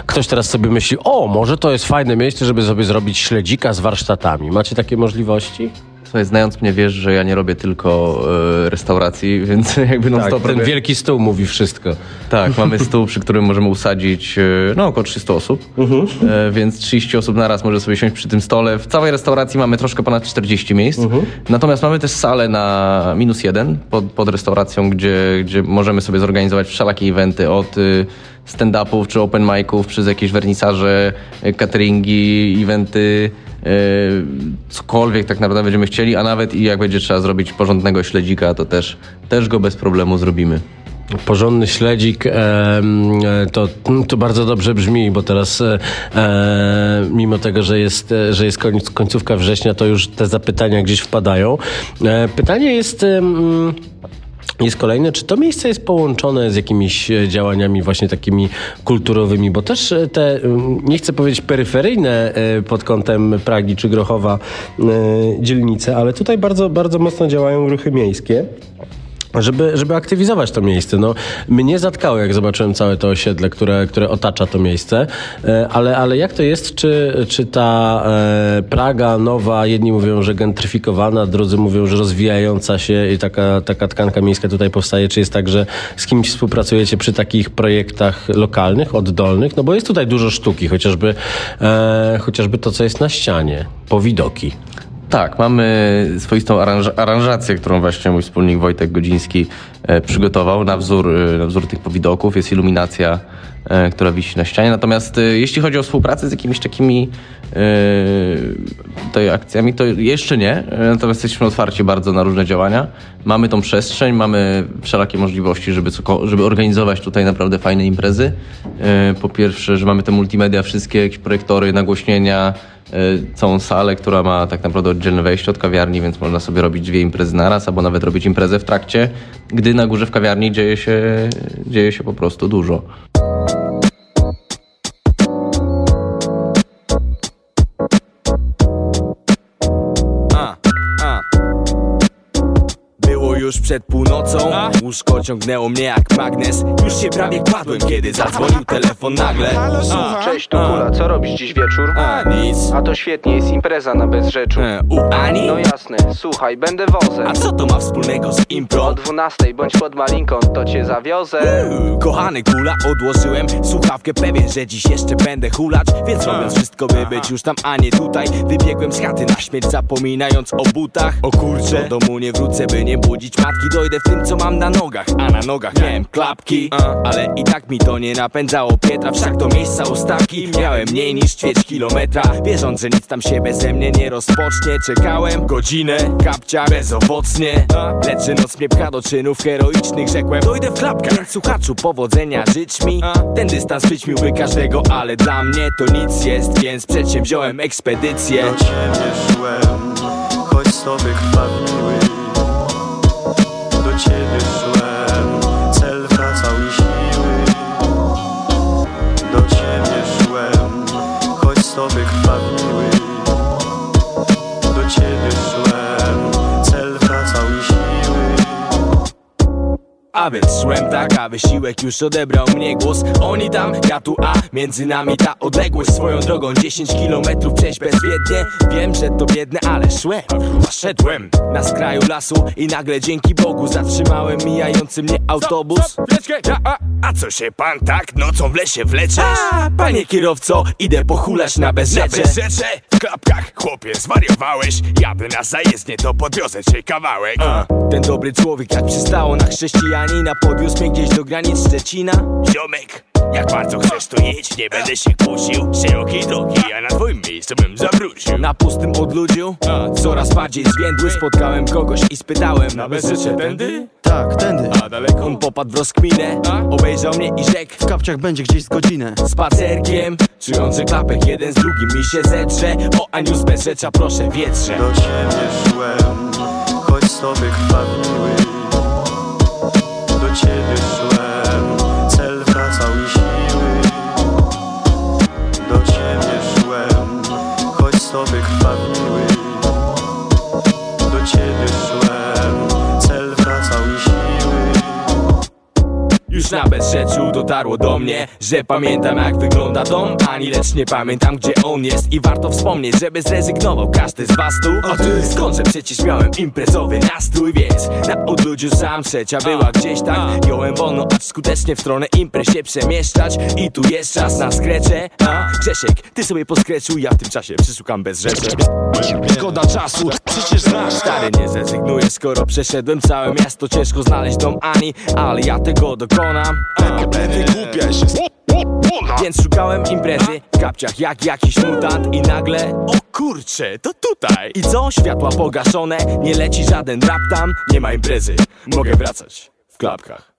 ktoś teraz sobie myśli, o, może to jest fajne miejsce, żeby sobie zrobić śledzika z warsztatami. Macie takie możliwości? Słuchaj, znając mnie wiesz, że ja nie robię tylko e, restauracji, *laughs* więc jakby non Tak, stop ten robię... wielki stół mówi wszystko. Tak, mamy stół, przy którym możemy usadzić e, no, około 300 osób, Mhm. e, więc 30 osób naraz może sobie siąść przy tym stole. W całej restauracji mamy troszkę ponad 40 miejsc, Mhm. natomiast mamy też salę na minus jeden pod, pod restauracją, gdzie, gdzie możemy sobie zorganizować wszelakie eventy od y, stand-upów czy open miców, przez jakieś wernisaże, y, cateringi, eventy, y, cokolwiek tak naprawdę będziemy chcieli, a nawet i jak będzie trzeba zrobić porządnego śledzika, to też, też go bez problemu zrobimy. Porządny śledzik, e, to, to bardzo dobrze brzmi, bo teraz e, e, mimo tego, że jest, e, że jest końc, końcówka września, to już te zapytania gdzieś wpadają. E, pytanie jest... jest kolejne, czy to miejsce jest połączone z jakimiś e, działaniami właśnie takimi kulturowymi, bo też e, te, nie chcę powiedzieć peryferyjne e, pod kątem Pragi czy Grochowa dzielnice, ale tutaj bardzo, bardzo mocno działają ruchy miejskie. Żeby, żeby aktywizować to miejsce. No, mnie zatkało, jak zobaczyłem całe to osiedle, które, które otacza to miejsce. E, Ale, ale jak to jest, czy, czy ta e, Praga nowa, jedni mówią, że gentryfikowana, drudzy mówią, że rozwijająca się i taka, taka tkanka miejska tutaj powstaje, czy jest tak, że z kimś współpracujecie przy takich projektach lokalnych, oddolnych? No bo jest tutaj dużo sztuki, chociażby, e, chociażby to, co jest na ścianie, powidoki. Tak, mamy swoistą aranż- aranżację, którą właśnie mój wspólnik Wojtek Godziński e, przygotował na wzór, e, na wzór tych powidoków. Jest iluminacja, e, która wisi na ścianie. Natomiast e, jeśli chodzi o współpracę z jakimiś takimi e, tutaj akcjami, to jeszcze nie. E, Natomiast jesteśmy otwarci bardzo na różne działania. Mamy tą przestrzeń, mamy wszelakie możliwości, żeby, coko- żeby organizować tutaj naprawdę fajne imprezy. E, Po pierwsze, że mamy te multimedia, wszystkie jakieś projektory, nagłośnienia, e, całą salę, która ma tak naprawdę oddzielne wejście od kawiarni, więc można sobie robić dwie imprezy naraz, albo nawet robić imprezę w trakcie, gdy na górze w kawiarni dzieje się, dzieje się po prostu dużo. Już przed północą. Łóżko ciągnęło mnie jak magnes. Już się prawie kładłem, kiedy zadzwonił telefon nagle. Cześć, tu Kula, co robisz dziś wieczór? A, nic. A to świetnie, jest impreza na Bezrzeczu. E, U Ani? No jasne, słuchaj, będę wozem. A co to ma wspólnego z impro? O 12 bądź pod malinką, to cię zawiozę. Uuu, Kochany kula, odłożyłem słuchawkę Pewien, że dziś jeszcze będę hulać Więc robiąc wszystko, by być już tam, a nie tutaj Wybiegłem z chaty na śmierć, zapominając o butach. O kurcze, do domu nie wrócę, by nie budzić Dojdę w tym, co mam na nogach. A na nogach miałem klapki Ale i tak mi to nie napędzało Pietra. Wszak to miejsca ustaki Miałem mniej niż ćwierć kilometra. Wierząc, że nic tam się beze mnie nie rozpocznie. Czekałem godzinę, kapcia bezowocnie. Lecz noc mnie pcha do czynów heroicznych Rzekłem, dojdę w klapkę Więc słuchaczu, powodzenia życz mi. Ten dystans przyćmiłby każdego Ale dla mnie to nic jest. Więc przedsięwziąłem ekspedycję. Do ciebie szłem, choć sobie krwawiły ciebie szłem Cel wracał mi siły. Do ciebie szłem Choć sobie krwawiły. A więc szłem tak, a wysiłek już odebrał mnie głos. Oni tam, ja tu, a między nami ta odległość Swoją drogą. 10 kilometrów przejść bezwiednie. Wiem, że to biedne, ale szłem, a szedłem Na skraju lasu i nagle dzięki Bogu Zatrzymałem mijający mnie autobus. A, a co się pan tak nocą w lesie wleczesz? A, panie kierowco, idę pochulać na bezrzecze. Bezrzecze? W klapkach, chłopie, zwariowałeś. Jadę na zajezdnię, to podwiozę cię kawałek A, ten dobry człowiek jak przystało na chrześcijanina Podwiózł mnie gdzieś do granic Szczecina. Ziomek, jak bardzo chcesz to jedź, nie będę się kłócił. Szerokiej drogi, ja na twoim miejscu bym zawrócił. Na pustym odludziu, coraz bardziej zwiędły Spotkałem kogoś i spytałem. Na bezrzecze tędy? Tak, tędy. A daleko? On popadł w rozkminę, obejrzał mnie i rzekł W kapciach będzie gdzieś z godzinę. Spacerkiem, czując, że klapek jeden z drugim mi się zedrze O Aniu z bezrzecza proszę wietrze. Do ciebie szłem, choć sobie krwawiły ciebie szłem, Już na bezrzeczu dotarło do mnie Że pamiętam jak wygląda dom. Ani lecz nie pamiętam gdzie on jest. I warto wspomnieć, żeby zrezygnował każdy z was tu. A ty skąd, że przecież miałem imprezowy nastrój Więc na odludziu sam trzecia była gdzieś tam Jąłem wolno, acz skutecznie w stronę imprez się przemieszczać. I tu jest czas na skrecze. A Grzesiek, ty sobie poskreczuj Ja w tym czasie przysłucham bezrzecze Szkoda czasu, przecież znasz. Stary, nie zrezygnuję, skoro przeszedłem całe miasto. Ciężko znaleźć dom Ani, ale ja tego dokonam Wygłupiaj się Więc szukałem imprezy w kapciach jak jakiś mutant I nagle, o kurcze, to tutaj. I co? Światła pogaszone, nie leci żaden rap tam. Nie ma imprezy, mogę wracać w klapkach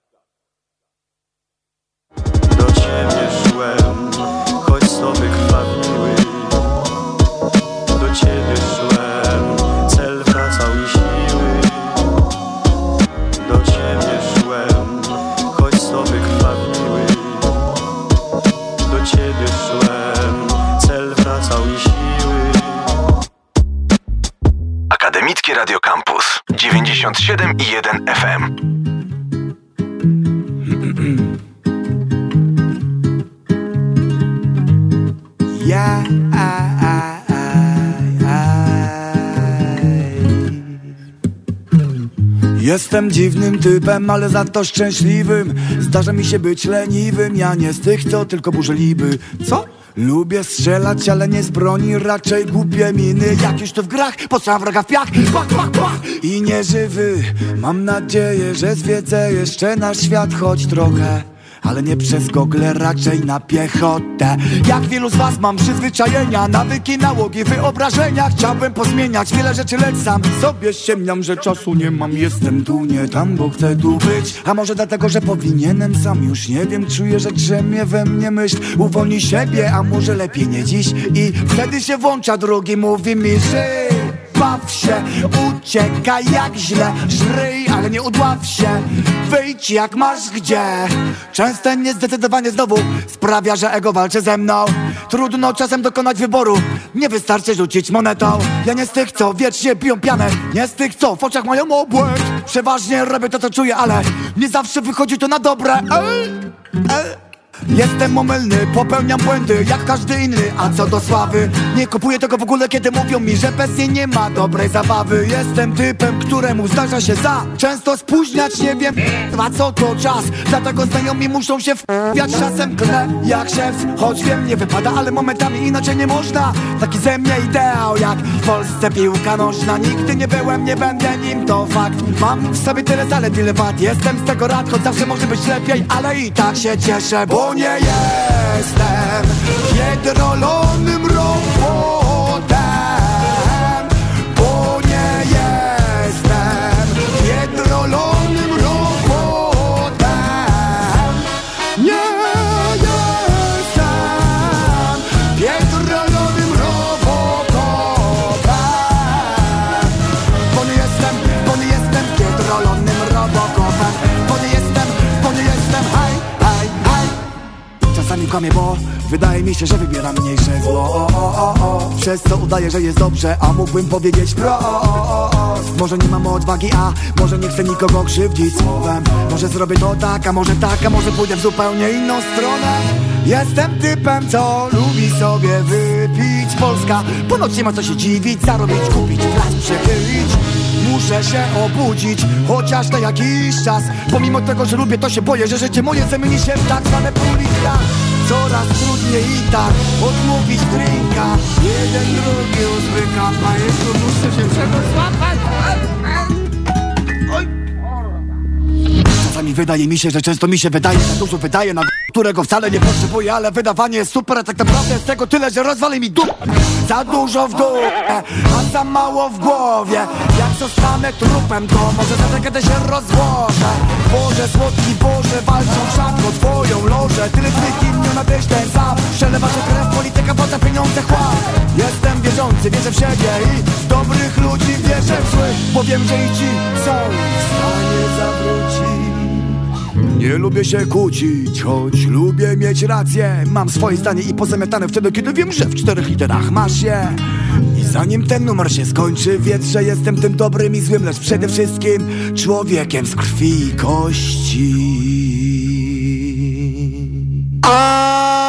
Jestem dziwnym typem, ale za to szczęśliwym. Zdarza mi się być leniwym. Ja nie z tych, co tylko burzliby Co? Lubię strzelać, ale nie z broni Raczej głupie miny. Już to w grach, posłam wroga w piach. Pach, pach, pach! I nieżywy Mam nadzieję, że zwiedzę jeszcze nasz świat Choć trochę ale nie przez gogle, raczej na piechotę. Jak wielu z was mam przyzwyczajenia Nawyki, nałogi, wyobrażenia. Chciałbym pozmieniać wiele rzeczy, lecz sam sobie ściemniam, że czasu nie mam. Jestem tu, nie tam, bo chcę tu być. A może dlatego, że powinienem sam Już nie wiem, czuję, że drzemie we mnie myśl Uwolnij siebie, a może lepiej nie dziś. I wtedy się włącza drugi, mówi mi żyj Baw się, uciekaj jak źle Żryj, ale nie udław się. Wyjdź jak masz gdzie. Częste niezdecydowanie znowu Sprawia, że ego walczy ze mną. Trudno czasem dokonać wyboru Nie wystarczy rzucić monetą. Ja nie z tych, co wiecznie piją pianę Nie z tych, co w oczach mają obłęd. Przeważnie robię to, co czuję, ale Nie zawsze wychodzi to na dobre. Ej, ej. Jestem omylny, popełniam błędy jak każdy inny A co do sławy, nie kupuję tego w ogóle Kiedy mówią mi, że bez niej nie ma dobrej zabawy. Jestem typem, któremu zdarza się za Często spóźniać, nie wiem A co to czas, dlatego znajomi muszą się wpiać Czasem klę jak szef, choć wiem nie wypada Ale momentami inaczej nie można. Taki ze mnie ideał jak w Polsce piłka nożna. Nigdy nie byłem, nie będę nim, to fakt. Mam w sobie tyle zalet, ile wad. Jestem z tego rad, choć zawsze może być lepiej Ale i tak się cieszę, bo nie jestem Biedrolonym robotem słucha mnie, bo wydaje mi się, że wybiera mniejsze zło. Przez co udaje, że jest dobrze, a mógłbym powiedzieć prost Może nie mam odwagi, a może nie chcę nikogo krzywdzić słowem. Może zrobię to tak, a może tak, a może pójdę w zupełnie inną stronę. Jestem typem, co lubi sobie wypić. Polska, ponoć nie ma co się dziwić Zarobić, kupić, plac przechylić. Muszę się obudzić, chociaż na jakiś czas. Pomimo tego, że lubię, to się boję, że życie moje zamieni się w tak zwane litra Coraz trudniej i tak odmówić drinka. Jeden drugi uzwyka, a jeszcze muszę się czegoś złapać. Czasami wydaje mi się, że często mi się wydaje, że dużo wydaje na którego wcale nie potrzebuję, ale wydawanie jest super, a tak naprawdę jest tego tyle, że rozwali mi dup Za dużo w dupę, a za mało w głowie. Jak zostanę trupem, to może za kiedy się rozłożę. Boże, słodki Boże, walczą rzadko twoją lożę. Tyle twych imion, abyś ten sam. Przelewa się krew, polityka, woda, pieniądze, chłop Jestem wierzący, wierzę w siebie i w dobrych ludzi wierzę w złych. Bo wiem, że i ci są w stanie zawrócić. Nie lubię się kłócić, choć lubię mieć rację. Mam swoje zdanie i pozamiatane wtedy, kiedy wiem, że w czterech literach masz je zanim ten numer się skończy, wiedz, że jestem tym dobrym i złym Lecz przede wszystkim człowiekiem z krwi i kości. A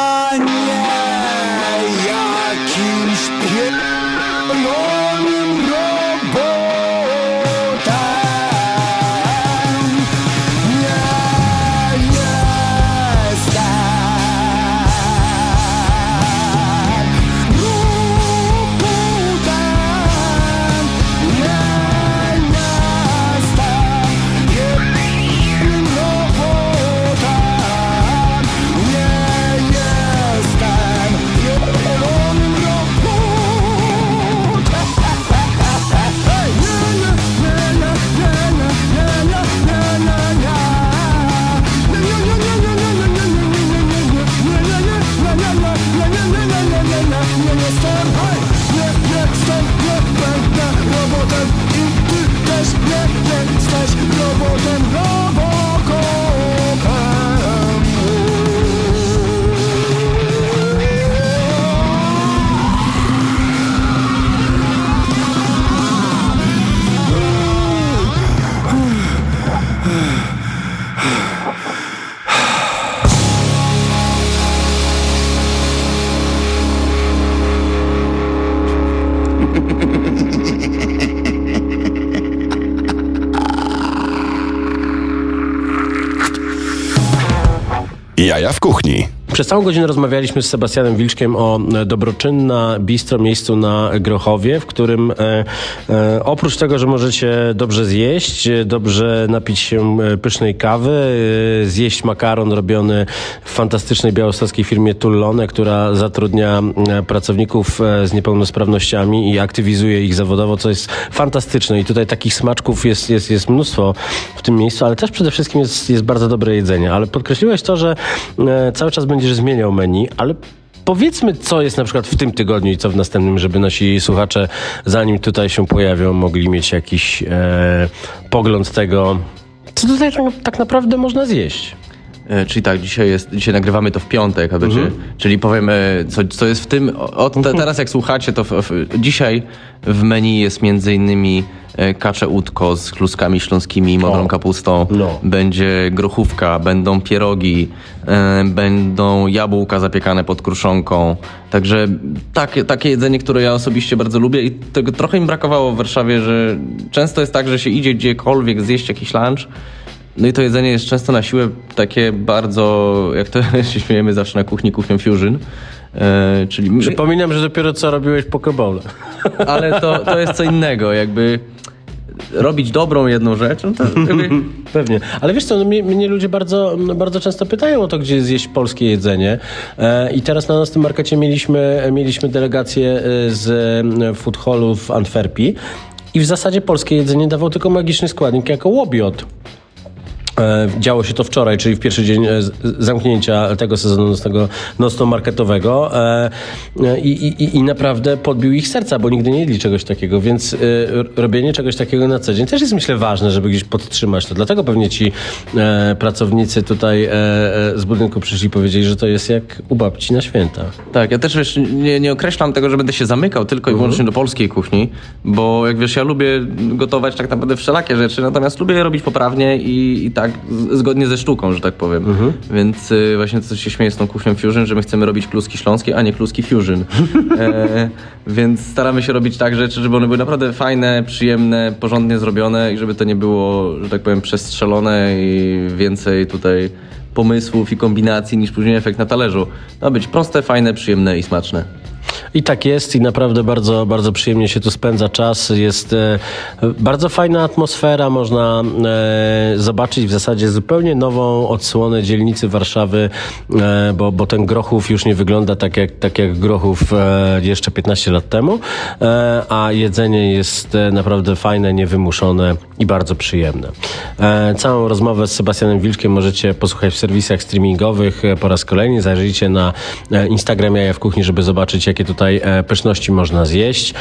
w kuchni. Przez całą godzinę rozmawialiśmy z Sebastianem Wilczkiem o e, Dobroczynna Bistro, miejscu na Grochowie, w którym e, e, oprócz tego, że możecie dobrze zjeść, dobrze napić się pysznej kawy, zjeść makaron robiony w fantastycznej białostockiej firmie Tullone, która zatrudnia pracowników z niepełnosprawnościami i aktywizuje ich zawodowo, co jest fantastyczne. I tutaj takich smaczków jest, jest, jest mnóstwo w tym miejscu, ale też przede wszystkim jest, jest bardzo dobre jedzenie. Ale podkreśliłeś to, że cały czas będziesz zmieniał menu, ale powiedzmy, co jest na przykład w tym tygodniu i co w następnym, żeby nasi słuchacze, zanim tutaj się pojawią, mogli mieć jakiś e, pogląd tego, co tutaj tak, tak naprawdę można zjeść. E, Czyli tak, dzisiaj, jest, dzisiaj nagrywamy to w piątek, a będzie, czyli powiemy, co, co jest w tym. Od te, teraz jak słuchacie, to w, w, dzisiaj w menu jest między innymi e, kacze udko z kluskami śląskimi i modrą kapustą. Będzie grochówka, będą pierogi, e, będą jabłka zapiekane pod kruszonką. Także takie, takie jedzenie, które ja osobiście bardzo lubię i tego trochę mi brakowało w Warszawie, że często jest tak, że się idzie gdziekolwiek zjeść jakiś lunch, no i to jedzenie jest często na siłę takie bardzo, jak to *laughs* się śmiejemy zawsze na kuchni, kuchnią fusion. E, czyli Przypominam, że dopiero co robiłeś pokeball. *laughs* Ale to, to jest co innego, jakby robić dobrą jedną rzecz, no to *laughs* jakby... Pewnie. Ale wiesz co, no, mnie, mnie ludzie bardzo, bardzo często pytają o to, gdzie zjeść polskie jedzenie. E, I teraz na naszym markecie mieliśmy, mieliśmy delegację e, z e, food hallu w Antwerpii i w zasadzie polskie jedzenie dawał tylko magiczny składnik jako łobiot. E, Działo się to wczoraj, czyli w pierwszy dzień e, zamknięcia tego sezonu nocnego, nocno-marketowego e, i, i, i naprawdę podbił ich serca, bo nigdy nie jedli czegoś takiego, więc robienie czegoś takiego na co dzień też jest myślę ważne, żeby gdzieś podtrzymać to. Dlatego pewnie ci pracownicy tutaj z budynku przyszli i powiedzieli, że to jest jak u babci na święta. Tak, ja też wiesz, nie, nie określam tego, że będę się zamykał tylko i wyłącznie do polskiej kuchni, bo jak wiesz, ja lubię gotować tak naprawdę wszelakie rzeczy, natomiast lubię je robić poprawnie i, i tak z- zgodnie ze sztuką, że tak powiem. Więc y, właśnie to się śmieje z tą kuchnią fusion, że my chcemy robić kluski śląskie, a nie kluski fusion. *laughs* e, więc staramy się robić tak rzeczy, żeby one były naprawdę fajne, przyjemne, porządnie zrobione i żeby to nie było, że tak powiem, przestrzelone i więcej tutaj pomysłów i kombinacji niż później efekt na talerzu. Ma być proste, fajne, przyjemne i smaczne. I tak jest i naprawdę bardzo, bardzo przyjemnie się tu spędza czas. Jest e, bardzo fajna atmosfera, można e, zobaczyć w zasadzie zupełnie nową odsłonę dzielnicy Warszawy, e, bo, bo ten Grochów już nie wygląda tak jak, tak jak Grochów jeszcze 15 lat temu, a jedzenie jest naprawdę fajne, niewymuszone i bardzo przyjemne. Całą rozmowę z Sebastianem Wilczkiem możecie posłuchać w serwisach streamingowych po raz kolejny. Zajrzyjcie na Instagram Jaja w Kuchni, żeby zobaczyć, jakie tutaj e, pyszności można zjeść.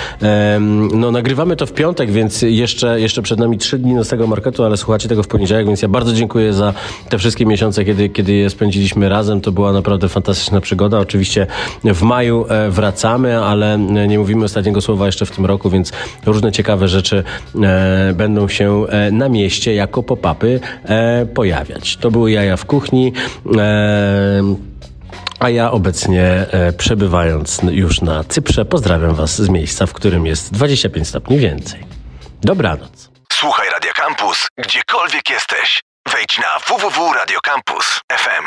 No, nagrywamy to w piątek, więc jeszcze, jeszcze przed nami trzy dni nocnego marketu, ale słuchacie tego w poniedziałek, więc ja bardzo dziękuję za te wszystkie miesiące, kiedy, kiedy je spędziliśmy razem. To była naprawdę fantastyczna przygoda. Oczywiście w maju e, wracamy, ale nie mówimy ostatniego słowa jeszcze w tym roku, więc różne ciekawe rzeczy e, będą się na mieście jako pop-upy pojawiać. To były jaja w kuchni. A ja obecnie e, przebywając już na Cyprze, pozdrawiam Was z miejsca, w którym jest 25 stopni więcej. Dobranoc. Słuchaj Radio Campus, gdziekolwiek jesteś. Wejdź na www.radiocampus.fm.